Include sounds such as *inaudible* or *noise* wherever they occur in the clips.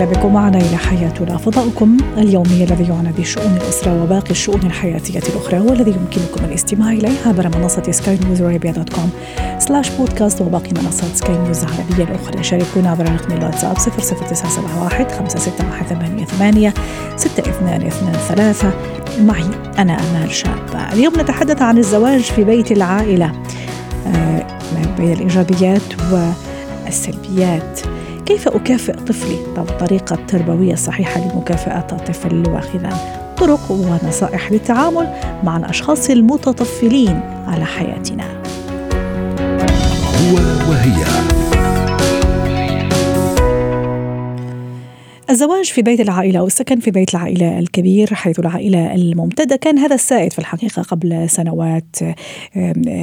أهلا بكم معنا إلى حياتنا. فضاؤكم اليومي الذي يعنى بشؤون الأسرة وباقي الشؤون الحياتية الأخرى والذي يمكنكم الاستماع اليه عبر منصة سكاي نيوز dot com سلاش بودكاست وباقي منصات سكاي نيوز العربية الأخرى. شاركونا عبر رقم الواتساب 00971 561 6223 معي أنا آمال شابه اليوم نتحدث عن الزواج في بيت العائلة. آه، بين الإيجابيات والسلبيات. كيف أكافئ طفلي؟ بالطريقة التربوية الصحيحة لمكافأة الطفل واخذا طرق ونصائح للتعامل مع الأشخاص المتطفلين على حياتنا. هو وهي. الزواج في بيت العائلة والسكن في بيت العائلة الكبير حيث العائلة الممتدة. كان هذا السائد في الحقيقة قبل سنوات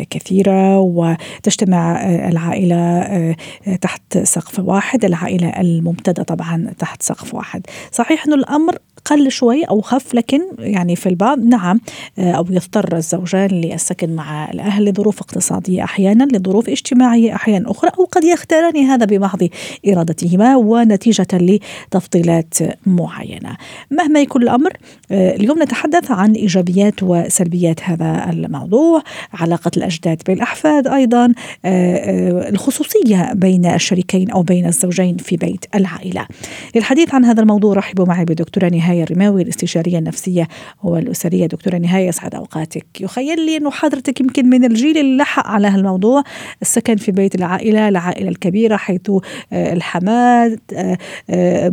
كثيرة وتجتمع العائلة تحت سقف واحد العائلة الممتدة طبعا تحت سقف واحد. صحيح أن الأمر قل شوي أو خف لكن يعني في البعض نعم أو يضطر الزوجان للسكن مع الأهل لظروف اقتصادية أحيانا لظروف اجتماعية أحيانا أخرى أو قد يختاران هذا بمحض إرادتهما ونتيجة لتفضيلات معينة. مهما يكون الأمر اليوم نتحدث عن إيجابيات وسلبيات هذا الموضوع علاقة الأجداد بالأحفاد أيضا الخصوصية بين الشريكين أو بين الزوجين في بيت العائلة. للحديث عن هذا الموضوع رحبوا معي بدكتورة نهاية الرماوي الاستشارية النفسية والأسرية. دكتورة نهاية يسعد أوقاتك. يخيل لي أنه حضرتك يمكن من الجيل اللي لحق على هالموضوع السكن في بيت العائلة العائلة الكبيرة حيث الحماد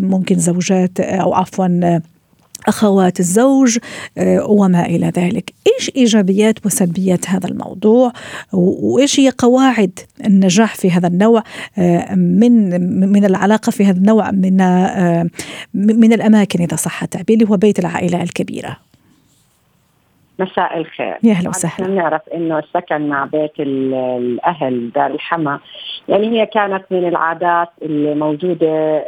ممكن زوجات أو عفوا أخوات الزوج وما إلى ذلك، إيش إيجابيات وسلبيات هذا الموضوع؟ وإيش هي قواعد النجاح في هذا النوع من من العلاقة في هذا النوع من من الأماكن إذا صح التعبير اللي هو بيت العائلة الكبيرة. مساء الخير. يا أهلا وسهلا. نعرف إنه السكن مع بيت الأهل دار الحما. يعني هي كانت من العادات اللي موجودة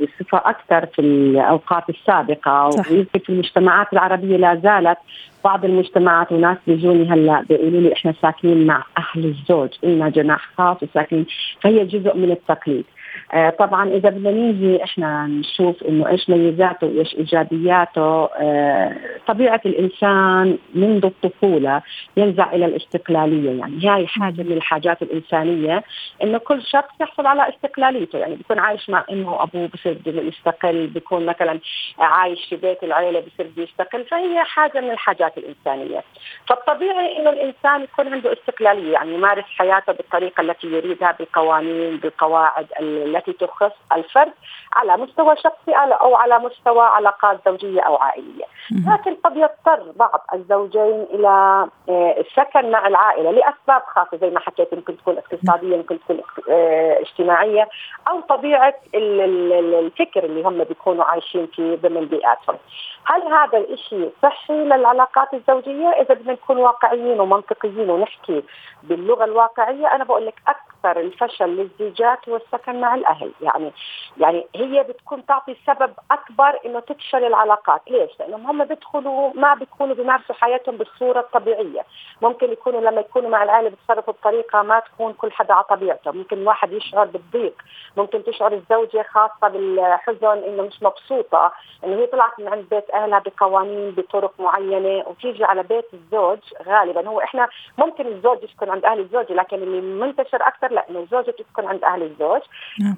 بصفة أكثر في الأوقات السابقة. ويمكن في المجتمعات العربية لا زالت بعض المجتمعات وناس بيجوني هلأ بيقولوا لي إحنا ساكنين مع أهل الزوج لنا جناح خاص وساكنين. فهي جزء من التقليد. آه طبعا إذا بدنا نيجي إحنا نشوف إنه إيش ميزاته وإيش إيجابياته آه طبيعة الإنسان منذ الطفولة ينزع إلى الاستقلالية. يعني هاي حاجة من الحاجات الإنسانية إنه كل شخص يحصل على استقلاليته. يعني بيكون عايش مع امه وابوه بصير يستقل بيكون مثلا عايش في بيت العيلة بصير بيستقل فهي حاجة من الحاجات الإنسانية. فالطبيعي إنه الإنسان يكون عنده استقلالية يعني يمارس حياته بالطريقة التي يريدها بالقوانين بالقواعد التي تخص الفرد على مستوى شخصي أو على مستوى علاقات زوجية أو عائلية، لكن قد يضطر بعض الزوجين إلى السكن مع العائلة لأسباب خاصة زي ما حكيت يمكن تكون اقتصادية يمكن تكون اجتماعية أو طبيعة الفكر اللي هم بيكونوا عايشين فيه ضمن بيئاتهم. هل هذا الشيء صحي للعلاقات الزوجية؟ إذا بدنا نكون واقعيين ومنطقيين ونحكي باللغة الواقعية أنا بقول لك أكثر الفشل للزيجات هو السكن مع الأهل، يعني يعني هي بتكون تعطي سبب أكبر إنه تفشل العلاقات، ليش؟ لأنهم هم بيدخلوا ما بيكونوا بيمارسوا حياتهم بالصورة الطبيعية، ممكن يكونوا لما يكونوا مع العائلة بيتصرفوا بطريقة ما تكون كل حدا على طبيعته، ممكن واحد يشعر بالضيق، ممكن تشعر الزوجة خاصة بالحزن إنه مش مبسوطة، إنه هي طلعت من عند بيت أهلها بقوانين بطرق معينة وتيجي على بيت الزوج غالبا. هو إحنا ممكن الزوج يسكن عند أهل الزوجه لكن اللي منتشر أكثر لا إنه الزوجه تسكن عند أهل الزوج.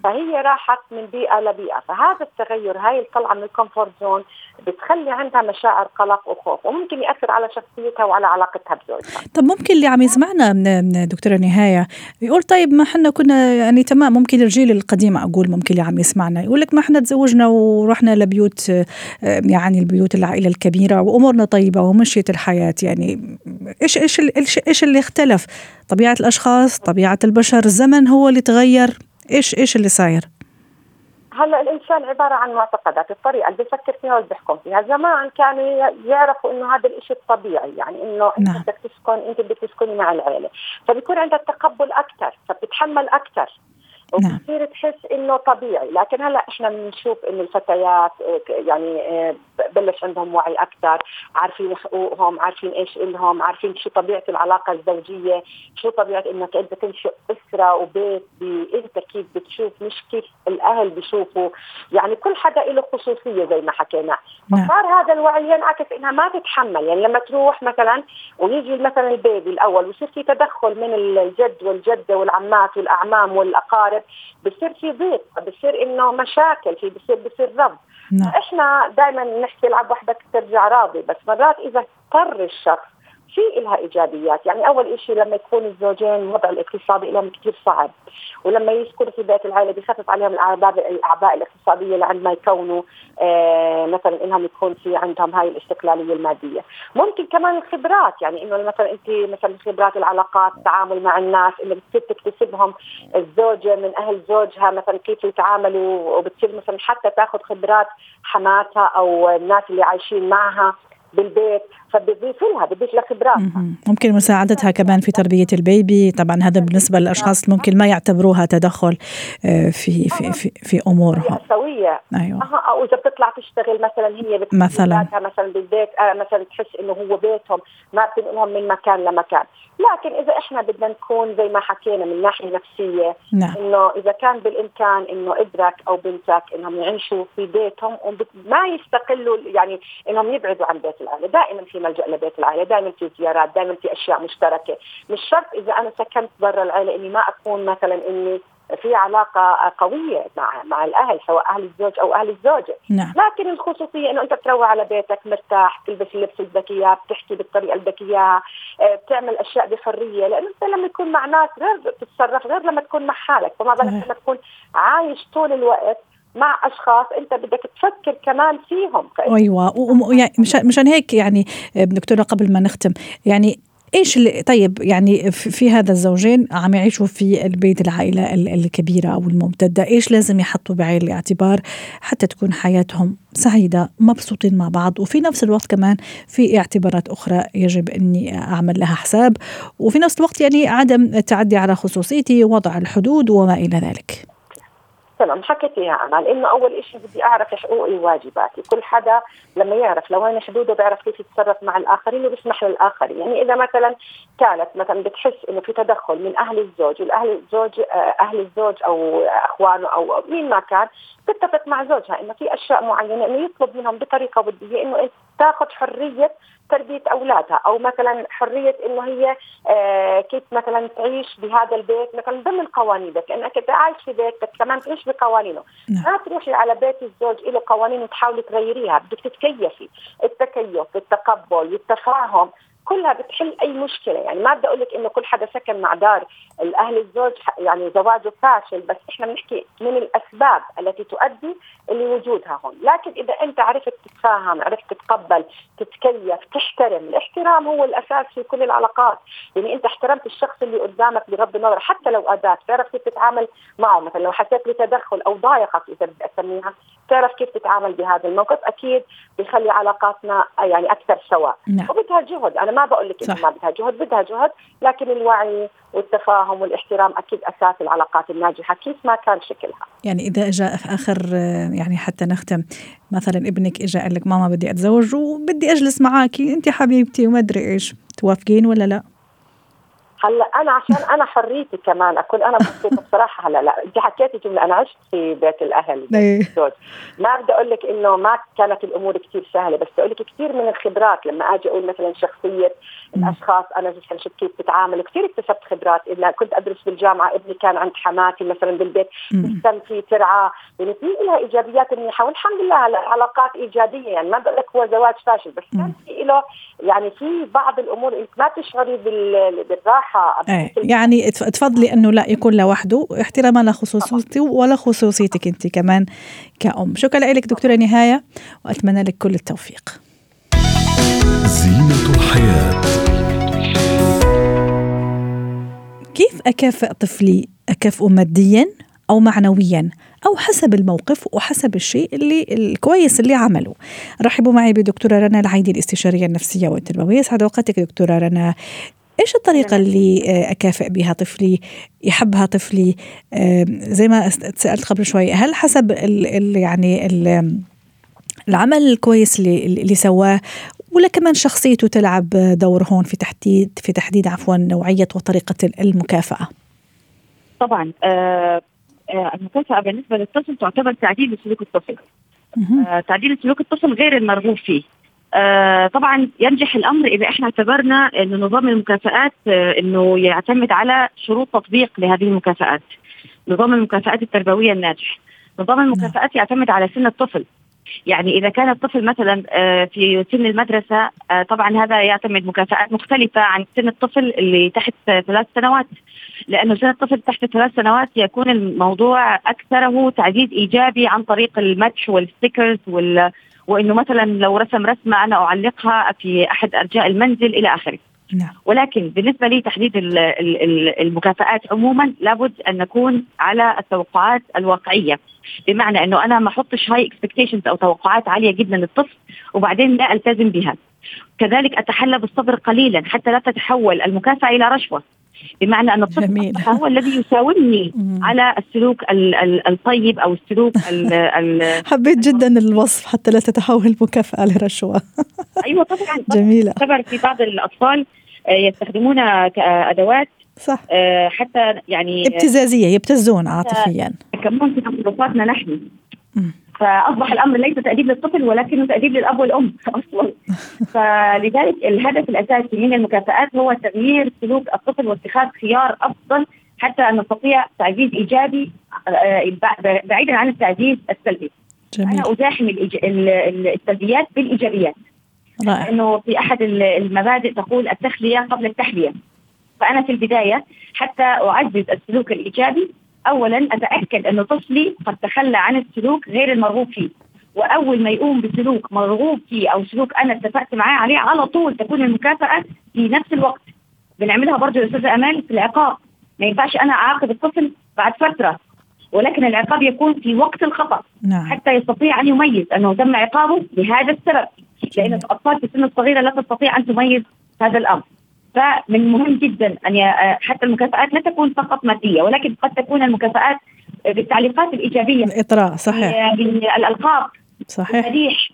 فهي راحت من بيئة لبيئة. فهذا التغير هاي الطلعة من ال comfort zone بتخلي عندها مشاعر قلق وخوف وممكن يأثر على شخصيتها وعلى علاقتها بزوجها. طب ممكن اللي عم يسمعنا دكتورة نهاية يقول طيب ما إحنا كنا يعني تمام ممكن الجيل القديم أقول ممكن اللي عم يسمعنا. يقول لك ما إحنا تزوجنا ورحنا لبيوت يعني البيوت العائلة الكبيرة وأمورنا طيبة ومشيت الحياة يعني إيش إيش إيش, اللي اختلف؟ طبيعة الأشخاص طبيعة البشر الزمن هو اللي تغير إيش إيش اللي صاير هلا الإنسان عبارة عن معتقدات الطريقة اللي بفكر فيها واللي بيحكم فيها زمان كانوا يعرفوا إنه هذا الشيء الطبيعي يعني إنه أنت نعم. بدك تسكن أنت بدك تسكني مع العيلة فبيكون عندها تقبل أكثر فبتتحمل أكثر. وبتصير تحس إنه طبيعي. لكن هلأ إحنا بنشوف إنه الفتيات آه، يعني آه، بلش عندهم وعي أكثر عارفين حقوقهم عارفين إيش إلهم عارفين شو طبيعة العلاقة الزوجية شو طبيعة إنك أنت تنشئ أسرة وبيت أنت كيف بتشوف مش كيف الأهل بيشوفوا. يعني كل حدا له خصوصية زي ما حكينا. نعم. فصار هذا الوعي ينعكس إنها ما تتحمل. يعني لما تروح مثلا ويجي مثلا البيبي الأول ويصير في تدخل من الجد والجدة والعمات والأعمام والأقارب. بصير في ضيق بصير إنه مشاكل في بصير بصير رفض نعم. إحنا دائما نحكي العب وحدك ترجع راضي بس مرات إذا اضطر الشخص في لها إيجابيات. يعني أول شيء لما يكون الزوجين الوضع الاقتصادي لهم كثير صعب ولما يسكنوا في بيت العائلة بيخفف عليهم الاعباء الأعباء الاقتصادية لعندما يكونوا آه مثلا إنهم يكون في عندهم هاي الاستقلالية المادية. ممكن كمان الخبرات يعني إنه مثلا أنت مثلا خبرات العلاقات التعامل مع الناس اللي بتصير تكتسبهم الزوجة من أهل زوجها مثلا كيف يتعاملوا وبتصير مثلا حتى تاخذ خبرات حماتها أو الناس اللي عايشين معها بالبيت. فبضيف لها بضيف لها خبرات ممكن مساعدتها كمان في تربية البيبي. طبعا هذا بالنسبة للأشخاص ممكن ما يعتبروها تدخل آه، في في في, في أمورهم. سويه أيوه. أو إذا بتطلع تشتغل مثلا هي مثلا. مثلا بالبيت آه مثلا تحس إنه هو بيتهم ما بتنقلهم من مكان لمكان. لكن إذا إحنا بدنا نكون زي ما حكينا من ناحية نفسية نعم. إنه إذا كان بالإمكان إنه ابنك أو بنتك إنهم يعيشوا في بيتهم وما يستقلوا يعني إنهم يبعدوا عن بيت العائلة. دائما في ملجأ لبيت العائلة. دائما في زيارات دائما في أشياء مشتركة. مش شرط إذا أنا سكنت برا العائلة إني ما أكون مثلا إني في علاقة قوية مع مع الأهل سواء أهل الزوج أو أهل الزوجة. نعم. لكن الخصوصية إنه أنت تروح على بيتك مرتاح تلبس اللبس اللي بدك اياه بتحكي بالطريقة اللي بدك اياها آه، بتعمل أشياء بحرية. لأنه أنت لما تكون مع ناس غير بتتصرف غير لما تكون مع حالك. فما بالك لما تكون عايش طول الوقت مع أشخاص أنت بدك تفكر كمان فيهم. أيوه يعني مشان هيك يعني دكتورة قبل ما نختم يعني إيش اللي طيب يعني في هذا الزوجين عم يعيشوا في البيت العائلة الكبيرة أو الممتدة إيش لازم يحطوا بعين الاعتبار حتى تكون حياتهم سعيدة مبسوطين مع بعض؟ وفي نفس الوقت كمان في اعتبارات أخرى يجب إني أعمل لها حساب. وفي نفس الوقت يعني عدم التعدي على خصوصيتي وضع الحدود وما إلى ذلك. تمام حكيتيها أنا لأنه أول شيء بدي أعرف حقوقي وواجباتي كل حدا لما يعرف لوين حدوده بيعرف كيف يتصرف مع الآخرين وبيسمح للاخرين يعني إذا مثلا كانت مثلا بتحس إنه في تدخل من أهل الزوج والأهل الزوج آه، أهل الزوج أو اخوانه أو مين ما كان تتفق مع زوجها إنه في أشياء معينة إنه يطلب منهم بطريقة ودية إنه تاخذ حرية تربية أولادها أو مثلا حرية إنه هي آه كيف مثلا تعيش بهذا البيت مثلا ضمن قوانينك لأنك انت عايش في بيتك كمان تعيش بقوانينه. نعم. ما تروحي على بيت الزوج له قوانين وتحاولي تغيريها بدك تتكيفي. التكيف التقبل التفاهم. كلها بتحل أي مشكلة. يعني ما بدي أقول لك إنه كل حدا سكن مع دار الأهل الزوج يعني زواجه فاشل بس إحنا بنحكي من الأسباب التي تؤدي لوجودها هون. لكن إذا أنت عرفت تتفاهم عرفت تتقبل تتكيف تحترم الاحترام هو الأساس في كل العلاقات. يعني أنت احترمت الشخص اللي قدامك بغض النظر حتى لو اداه تعرف كيف تتعامل معه. مثلا لو حسيت بتدخل أو ضايقك إذا بدي أسميها تعرف كيف تتعامل بهذا الموقف. أكيد بيخلي علاقاتنا يعني أكثر سواء. نعم. وبدها جهد أنا ما بقول لك ما بدها جهد بدها جهد لكن الوعي والتفاهم والاحترام أكيد أساس العلاقات الناجحة كيف ما كان شكلها. يعني إذا اجى آخر يعني حتى نختم مثلا ابنك اجى قال لك ماما بدي أتزوج وبدي أجلس معاكي أنت حبيبتي وما أدري إيش توافقين ولا لا؟ هلا أنا عشان أنا حريتي كمان اكون أنا مبسوطه بصراحة هلا لا انت حكيتي جملة أنا عشت في بيت الأهل إيه. ما بدي أقول لك إنه ما كانت الأمور كثير سهلة بس أقول لك كثير من الخبرات لما أجي أقول مثلا شخصية الأشخاص أنا مثلا شفت كيف بتعامل كثير اكتسبت خبرات إن كنت أدرس بالجامعة ابني كان عند حماتي مثلا بالبيت في ترعى يعني في لها إيجابيات منيحه والحمد لله علاقات إيجابية يعني ما بقول لك هو زواج فاشل بس كان في له يعني في بعض الأمور انت ما تشعري بالراحة. إيه يعني تفضلي إنه لا يكون لوحده احتراما لخصوصيته ولا خصوصيتك أنت كمان كأم. شكرا لك دكتورة نهاية وأتمنى لك كل التوفيق. زينة. الحياة. كيف اكافئ طفلي؟ اكافئه ماديا أو معنويا؟ أو حسب الموقف وحسب الشيء اللي الكويس اللي عمله. رحبوا معي بدكتورة رنا العيدي الاستشارية النفسية والتربوية. يسعد أوقاتك دكتورة رنا. إيش الطريقة اللي آه، اكافئ بها طفلي؟ يحبها طفلي؟ زي ما سالت قبل شوي هل حسب ال ال يعني ال العمل الكويس اللي اللي سواه ولا كمان شخصيته تلعب دور هون في تحديد في تحديد عفوا نوعية وطريقة المكافأة طبعا آه آه المكافأة بالنسبة للطفل تعتبر تعديل لسلوك الطفل آه تعديل سلوك الطفل غير المرغوب فيه آه طبعا ينجح الأمر إذا إحنا اعتبرنا ان نظام المكافآت آه إنه يعتمد على شروط تطبيق لهذه المكافآت. نظام المكافآت التربوية الناجح. نظام المكافآت يعتمد على سن الطفل. يعني إذا كان الطفل مثلا آه في سن المدرسة آه طبعا هذا يعتمد مكافآت مختلفة عن سن الطفل اللي تحت ثلاث سنوات. لأنه سن الطفل تحت ثلاث سنوات يكون الموضوع أكثره تعزيز إيجابي عن طريق الماتش والستيكرز وال وإنه مثلا لو رسم رسمة أنا أعلقها في أحد أرجاء المنزل إلى آخره. نعم. ولكن بالنسبة لي تحديد المكافآت عموما لابد أن نكون على التوقعات الواقعية. بمعنى أنه أنا ما أحطش هاي اكسبكتيشنز أو توقعات عالية جدا للطفل وبعدين لا ألتزم بها. كذلك أتحلى بالصبر قليلا حتى لا تتحول المكافأة إلى رشوة. بمعنى أن الطفل *laughs* هو الذي يساومني *laughs* على السلوك الطيب أو السلوك *laughs* حبيت جدا الوصف حتى لا تتحول المكافأة لرشوه أيوه طبعا. جميلة. طبعا في بعض الأطفال آه، يستخدمونها كادوات صح آه، حتى يعني ابتزازية يبتزون عاطفيا كمان في تصرفاتنا نحن فأصبح الأمر ليس تأديب للطفل ولكنه تأديب للأب والأم *laughs* أصلا *laughs* فلذلك الهدف الأساسي من المكافآت هو تغيير سلوك الطفل واتخاذ خيار أفضل حتى نستطيع تعزيز إيجابي آه، بعيدا عن التعزيز السلبي. جميل. أنا أزاحم السلبيات بالإيجابيات. رائع. لأنه في أحد المبادئ تقول التخلية قبل التحلية. فأنا في البداية حتى أعزز السلوك الإيجابي اولا أتأكد انه طفلي قد تخلى عن السلوك غير المرغوب فيه وأول ما يقوم بسلوك مرغوب فيه أو سلوك أنا اتفقت معاه عليه على طول تكون المكافأة في نفس الوقت بنعملها برضه يا أستاذة أمال في العقاب ما ينفعش أنا أعاقب الطفل بعد فترة ولكن العقاب يكون في وقت الخطأ نعم. حتى يستطيع أن يميز أنه تم عقابه لهذا السبب لأن الأطفال في السن الصغيرة لا تستطيع أن تميز هذا الأمر. فمن المهم جدا أن حتى المكافآت لا تكون فقط مادية ولكن قد تكون المكافآت بالتعليقات الإيجابية الاطراء صحيح. بالألقاب صحيح. بالمديح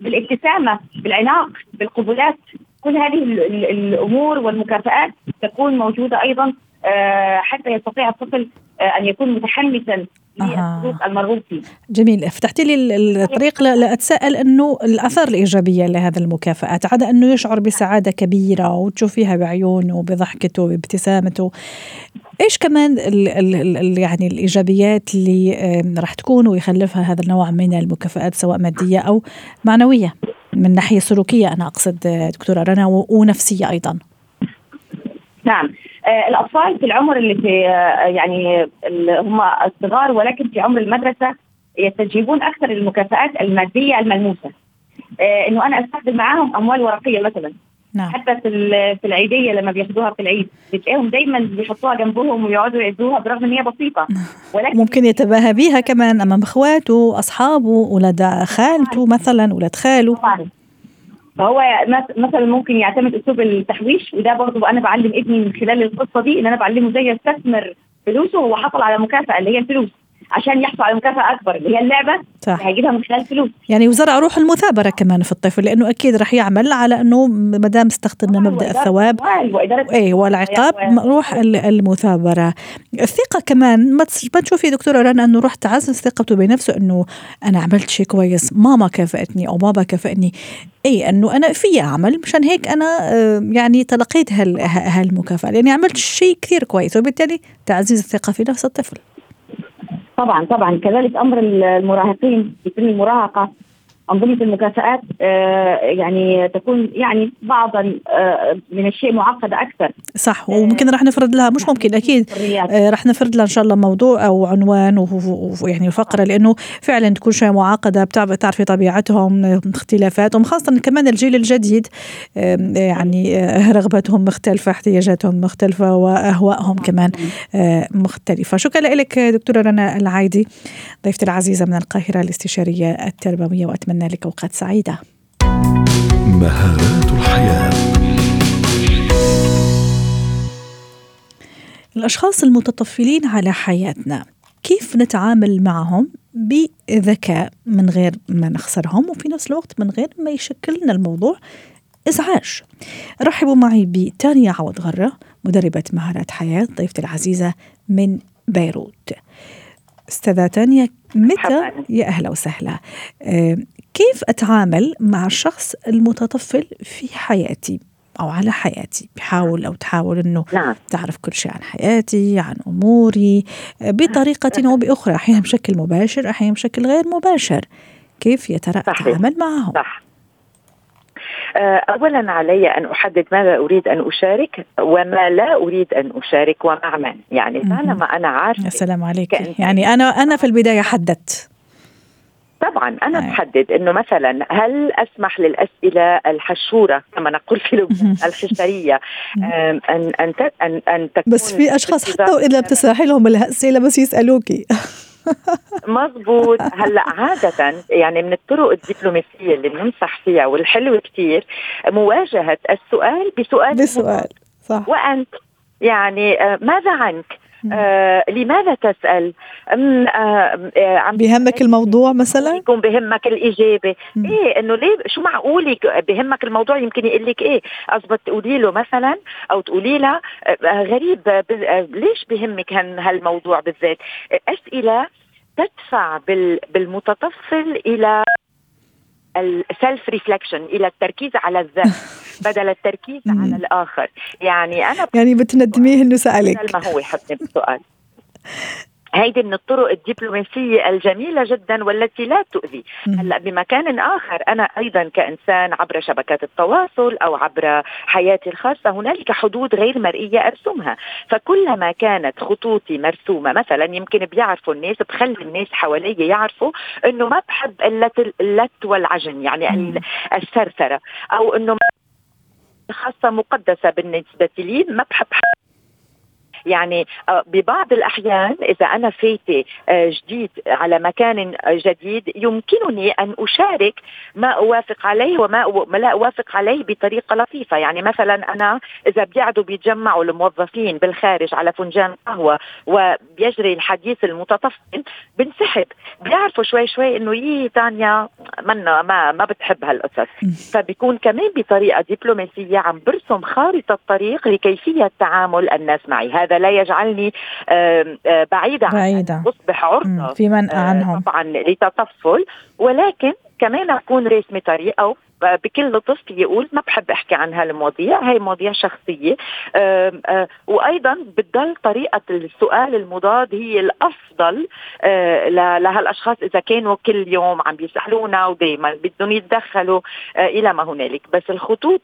بالابتسامة بالعناق بالقبلات. كل هذه الأمور والمكافآت تكون موجودة أيضا حتى يستطيع الطفل آه، أن يكون متحمسا للسلوك المرغوب فيه. جميل، فتحتي لي الطريق لاتساءل إنه الاثار الإيجابية لهذا المكافآت، عدا أنه يشعر بسعادة كبيرة وتشوفيها بعيونه وبضحكته وبابتسامته. إيش كمان ال ال ال يعني الإيجابيات اللي راح تكون ويخلفها هذا النوع من المكافآت سواء مادية أو معنوية من ناحية سلوكية أنا أقصد دكتورة رنا ونفسية أيضا. نعم. آه الأطفال في العمر اللي في آه يعني اللي هم الصغار ولكن في عمر المدرسة يستجيبون أكثر للمكافآت المادية الملموسة. آه إنه أنا أستخدم معاهم أموال ورقية مثلا. نعم. حتى في في العيدية لما بياخذوها في العيد بتلاقيهم دائما بيحطوها جنبهم ويقعدوا يعدوها برغم إن هي بسيطة. ولكن ممكن يتباهى بها كمان أمام إخواته أصحابه أولاد خالته مثلا أولاد خاله. طبعا. فهو مثلا ممكن يعتمد أسلوب التحويش وده برضه أنا بعلم ابني من خلال القصة دي إن أنا بعلمه إزاي يستثمر فلوسه وهو حصل على مكافأة اللي هي الفلوس. عشان يحصل على مكافأة أكبر اللي هي اللعبة صح. هيجيبها من خلال فلوس. يعني وزرع روح المثابرة كمان في الطفل لأنه أكيد رح يعمل على إنه ما دام استخدمنا مبدأ الثواب. إيه والعقاب روح المثابرة. الثقة كمان ما تشوفي دكتورة رنا إنه روح تعزز ثقته بنفسه إنه أنا عملت شيء كويس ماما كافئتني أو بابا كافئني. اي إنه أنا في اعمل مشان هيك أنا يعني تلقيت هالمكافأة لأني عملت شيء كثير كويس وبالتالي تعزيز الثقة في نفس الطفل. طبعا طبعا. كذلك أمر المراهقين في سن المراهقة. أنظمة المكافآت آه، يعني تكون يعني بعضا آه، من الشيء معقده أكثر. صح وممكن رح نفرض لها مش ممكن أكيد آه، رح نفرض لها إن شاء الله موضوع أو عنوان ويعني فقرة لأنه فعلا تكون شوية معقدة بتعرفي طبيعتهم اختلافاتهم خاصة كمان الجيل الجديد يعني رغبتهم مختلفة احتياجاتهم مختلفة وأهوائهم كمان مختلفة. شكرا لك دكتورة رنا العايدي ضيفتي العزيزة من القاهرة الاستشارية التربوية وأتمنى أتمنى لك أوقات سعيدة. مهارات الحياة. الأشخاص المتطفلين على حياتنا كيف نتعامل معهم بذكاء من غير ما نخسرهم وفي نفس الوقت من غير ما يشكل لنا الموضوع إزعاج. رحبوا معي بتانيا عوض غرة مدربة مهارات حياة ضيفتي العزيزة من بيروت. أستاذة تانيا متى؟ يا أهلا وسهلا. آه، كيف أتعامل مع الشخص المتطفل في حياتي أو على حياتي؟ بحاول أو تحاول إنه نعم. تعرف كل شيء عن حياتي عن أموري بطريقة أو بأخرى أحيانا بشكل مباشر أحيانا بشكل غير مباشر. كيف يا ترى اتعامل معهم؟ صح. آه، اولا علي أن أحدد ماذا أريد أن أشارك وما لا أريد أن أشارك ومع من يعني طالما أنا عارفة يا سلام عليك. يعني أنا أنا في البداية حددت. طبعا أنا أيه. بحدد إنه مثلا هل أسمح للأسئلة الحشورة كما نقول في لبنان *laughs* الحشرية أن أن أن أن تكون بس في أشخاص حتى واذا بتسمحي لهم الأسئلة بس يسالوكي *laughs* مظبوط هلأ عادة يعني من الطرق الدبلوماسية اللي بننصح فيها والحلوة كثير مواجهة السؤال بسؤال بسؤال صح. وأنت يعني آه، ماذا عنك؟ آه لماذا تسأل؟ آه آه عم بيهمك الموضوع مثلا؟ يكون بهمك الإجابة، مم. إيه إنه ليه شو معقول بهمك الموضوع يمكن يقول لك إيه؟ قصدك تقولي له مثلا أو تقولي لها آه غريب آه، ليش بهمك هالموضوع بالذات؟ أسئلة تدفع بالمتطفل إلى السلف ريفلكشن إلى التركيز على الذات *laughs* بدل التركيز على الآخر. يعني أنا يعني بتندميه إنه سألك. ما هو يحطني بالسؤال *laughs* هيدي من الطرق الدبلوماسية الجميلة جدا والتي لا تؤذي. هلأ بمكان آخر أنا أيضا كإنسان عبر شبكات التواصل أو عبر حياتي الخاصة هنالك حدود غير مرئية أرسمها. فكلما كانت خطوطي مرسومة مثلا يمكن بيعرفوا الناس بخلي الناس حوالي يعرفوا أنه ما بحب اللت, اللت والعجن يعني الثرثرة أو أنه خاصة مقدسة بالنسبة لي ما بحب يعني آه، ببعض الأحيان إذا أنا فايتة آه، جديد على مكان جديد يمكنني أن أشارك ما أوافق عليه وما لا أوافق عليه بطريقة لطيفة. يعني مثلا أنا إذا بيقعدوا بيتجمعوا الموظفين بالخارج على فنجان قهوة وبيجري الحديث المتطفل بنسحب. بيعرفوا شوي شوي إنه يي تانيا منا ما ما بتحب هالقصص. فبيكون كمان بطريقة دبلوماسية عم برسم خارطة طريق لكيفية تعامل الناس معي. هذا هذا لا يجعلني آه، بعيدة بعيدة. عن أصبح عرضة في منأى آه، عنهم. طبعا لتطفل. ولكن كمان أكون راسمه طريق أو بكل لطف يقول ما بحب أحكي عن هالمواضيع. هي مواضيع شخصية. آه، وأيضا بتضل طريقة السؤال المضاد هي الأفضل لهالأشخاص إذا كانوا كل يوم عم بيسألونا ودائما بدهم يتدخلوا إلى ما هنالك. بس الخطوط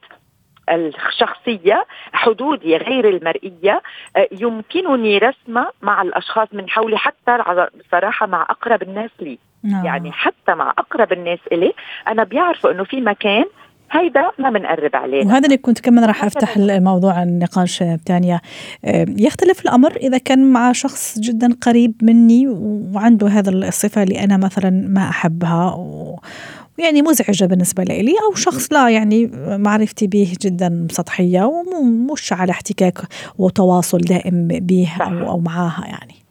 الشخصية حدودي غير المرئية آه، يمكنني رسمها مع الأشخاص من حولي حتى بصراحة مع أقرب الناس لي. نعم. يعني حتى مع أقرب الناس إلي أنا بيعرفوا أنه في مكان هيدا ما بنقرب عليه وهذا اللي كنت كمان راح أفتح الموضوع النقاش تانية آه، يختلف الأمر إذا كان مع شخص جدا قريب مني وعنده هذا الصفة اللي أنا مثلا ما أحبها و يعني مزعجة بالنسبة لي أو شخص لا يعني معرفتي به جدا سطحية ومش على احتكاك وتواصل دائم به أو, أو معاها يعني.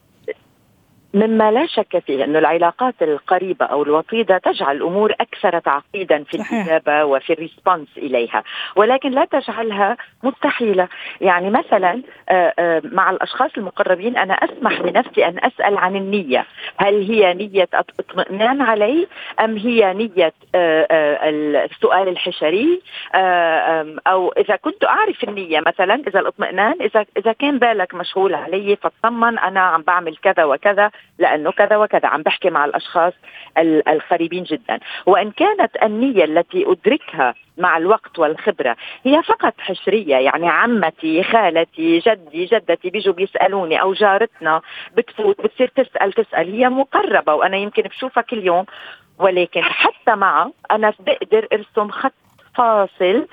مما لا شك فيه أن العلاقات القريبة أو الوطيدة تجعل الأمور أكثر تعقيدا في الإجابة وفي الريسبونس إليها. ولكن لا تجعلها مستحيلة. يعني مثلا آه، آه، مع الأشخاص المقربين أنا أسمح لنفسي أن أسأل عن النية. هل هي نية اطمئنان علي؟ أم هي نية آه، السؤال الحشري؟ أو إذا كنت أعرف النية مثلا إذا الاطمئنان إذا إذا كان بالك مشغول علي فاطمن أنا عم بعمل كذا وكذا. لأنه كذا وكذا. عم بحكي مع الأشخاص القريبين جدا. وإن كانت النية التي أدركها مع الوقت والخبرة هي فقط حشرية. يعني عمتي خالتي جدي جدتي بيجوا بيسألوني أو جارتنا بتفوت بتصير تسأل تسأل. هي مقربة وأنا يمكن بشوفها كل يوم. ولكن حتى معها أنا بقدر أرسم خط فاصل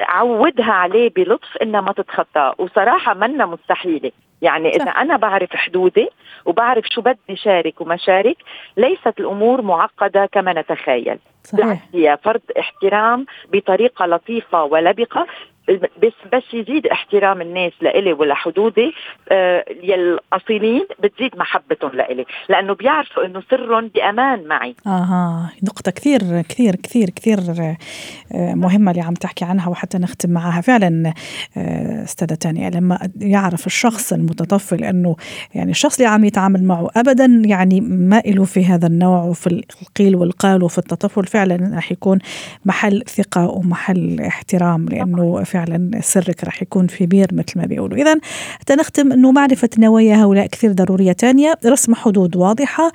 عودها عليه بلطف إنها ما تتخطاه وصراحة منا مستحيلة. يعني إذا أنا بعرف حدودي وبعرف شو بدي شارك وما شارك ليست الأمور معقدة كما نتخيل. بالعكس هي فرض احترام بطريقة لطيفة ولبقة بس بس يزيد احترام الناس لإلي ولحدودي آه الاصيلين بتزيد محبتهم لإلي لأنه بيعرفوا إنه سرهم بأمان معي. آها نقطة كثير كثير كثير كثير آه، مهمة اللي عم تحكي عنها وحتى نختم معها. فعلا آه، أستاذة تانية لما يعرف الشخص المتطفل إنه يعني الشخص اللي عم يتعامل معه ابدا يعني ما له في هذا النوع وفي القيل والقال وفي التطفل فعلا رح يكون محل ثقة ومحل احترام لأنه فعلا سرك راح يكون في بير مثل ما بيقولوا. إذا حتى نختم أنه معرفة نوايا هؤلاء كثير ضرورية تانية. رسم حدود واضحة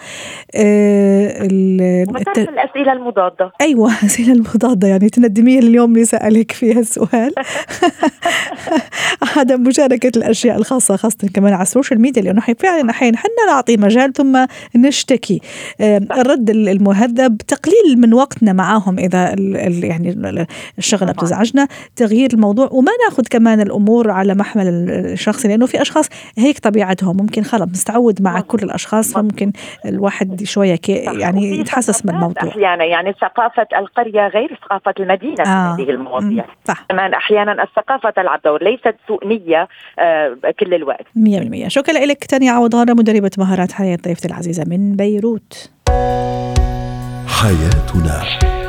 آه الت... الأسئلة المضادة. أيوة *laughs* الأسئلة المضادة. يعني تندميه اليوم اللي سألك فيها السؤال. *laughs* عدم مشاركة الأشياء الخاصة خاصة كمان على ال social media لأنه فعلا أحيانا حنا نعطي مجال ثم نشتكي. الرد المهذب تقليل من وقتنا معاهم إذا يعني الشغلة بتزعجنا. تغيير الموضوع الموضوع وما ناخذ كمان الأمور على محمل الشخصي لأنه في أشخاص هيك طبيعتهم ممكن خلص متعود مع كل الأشخاص فممكن الواحد شوية يعني يتحسس من الموضوع أحيانا يعني ثقافة القرية غير ثقافة المدينة آه. في هذه المواضيع. صح. كمان أحيانا الثقافة تلعب دور ليست سوء نية آه كل الوقت. 100% شكرا لك تانيا عوضانه مدربة مهارات حياة ضيفتي العزيزة من بيروت. حياتنا.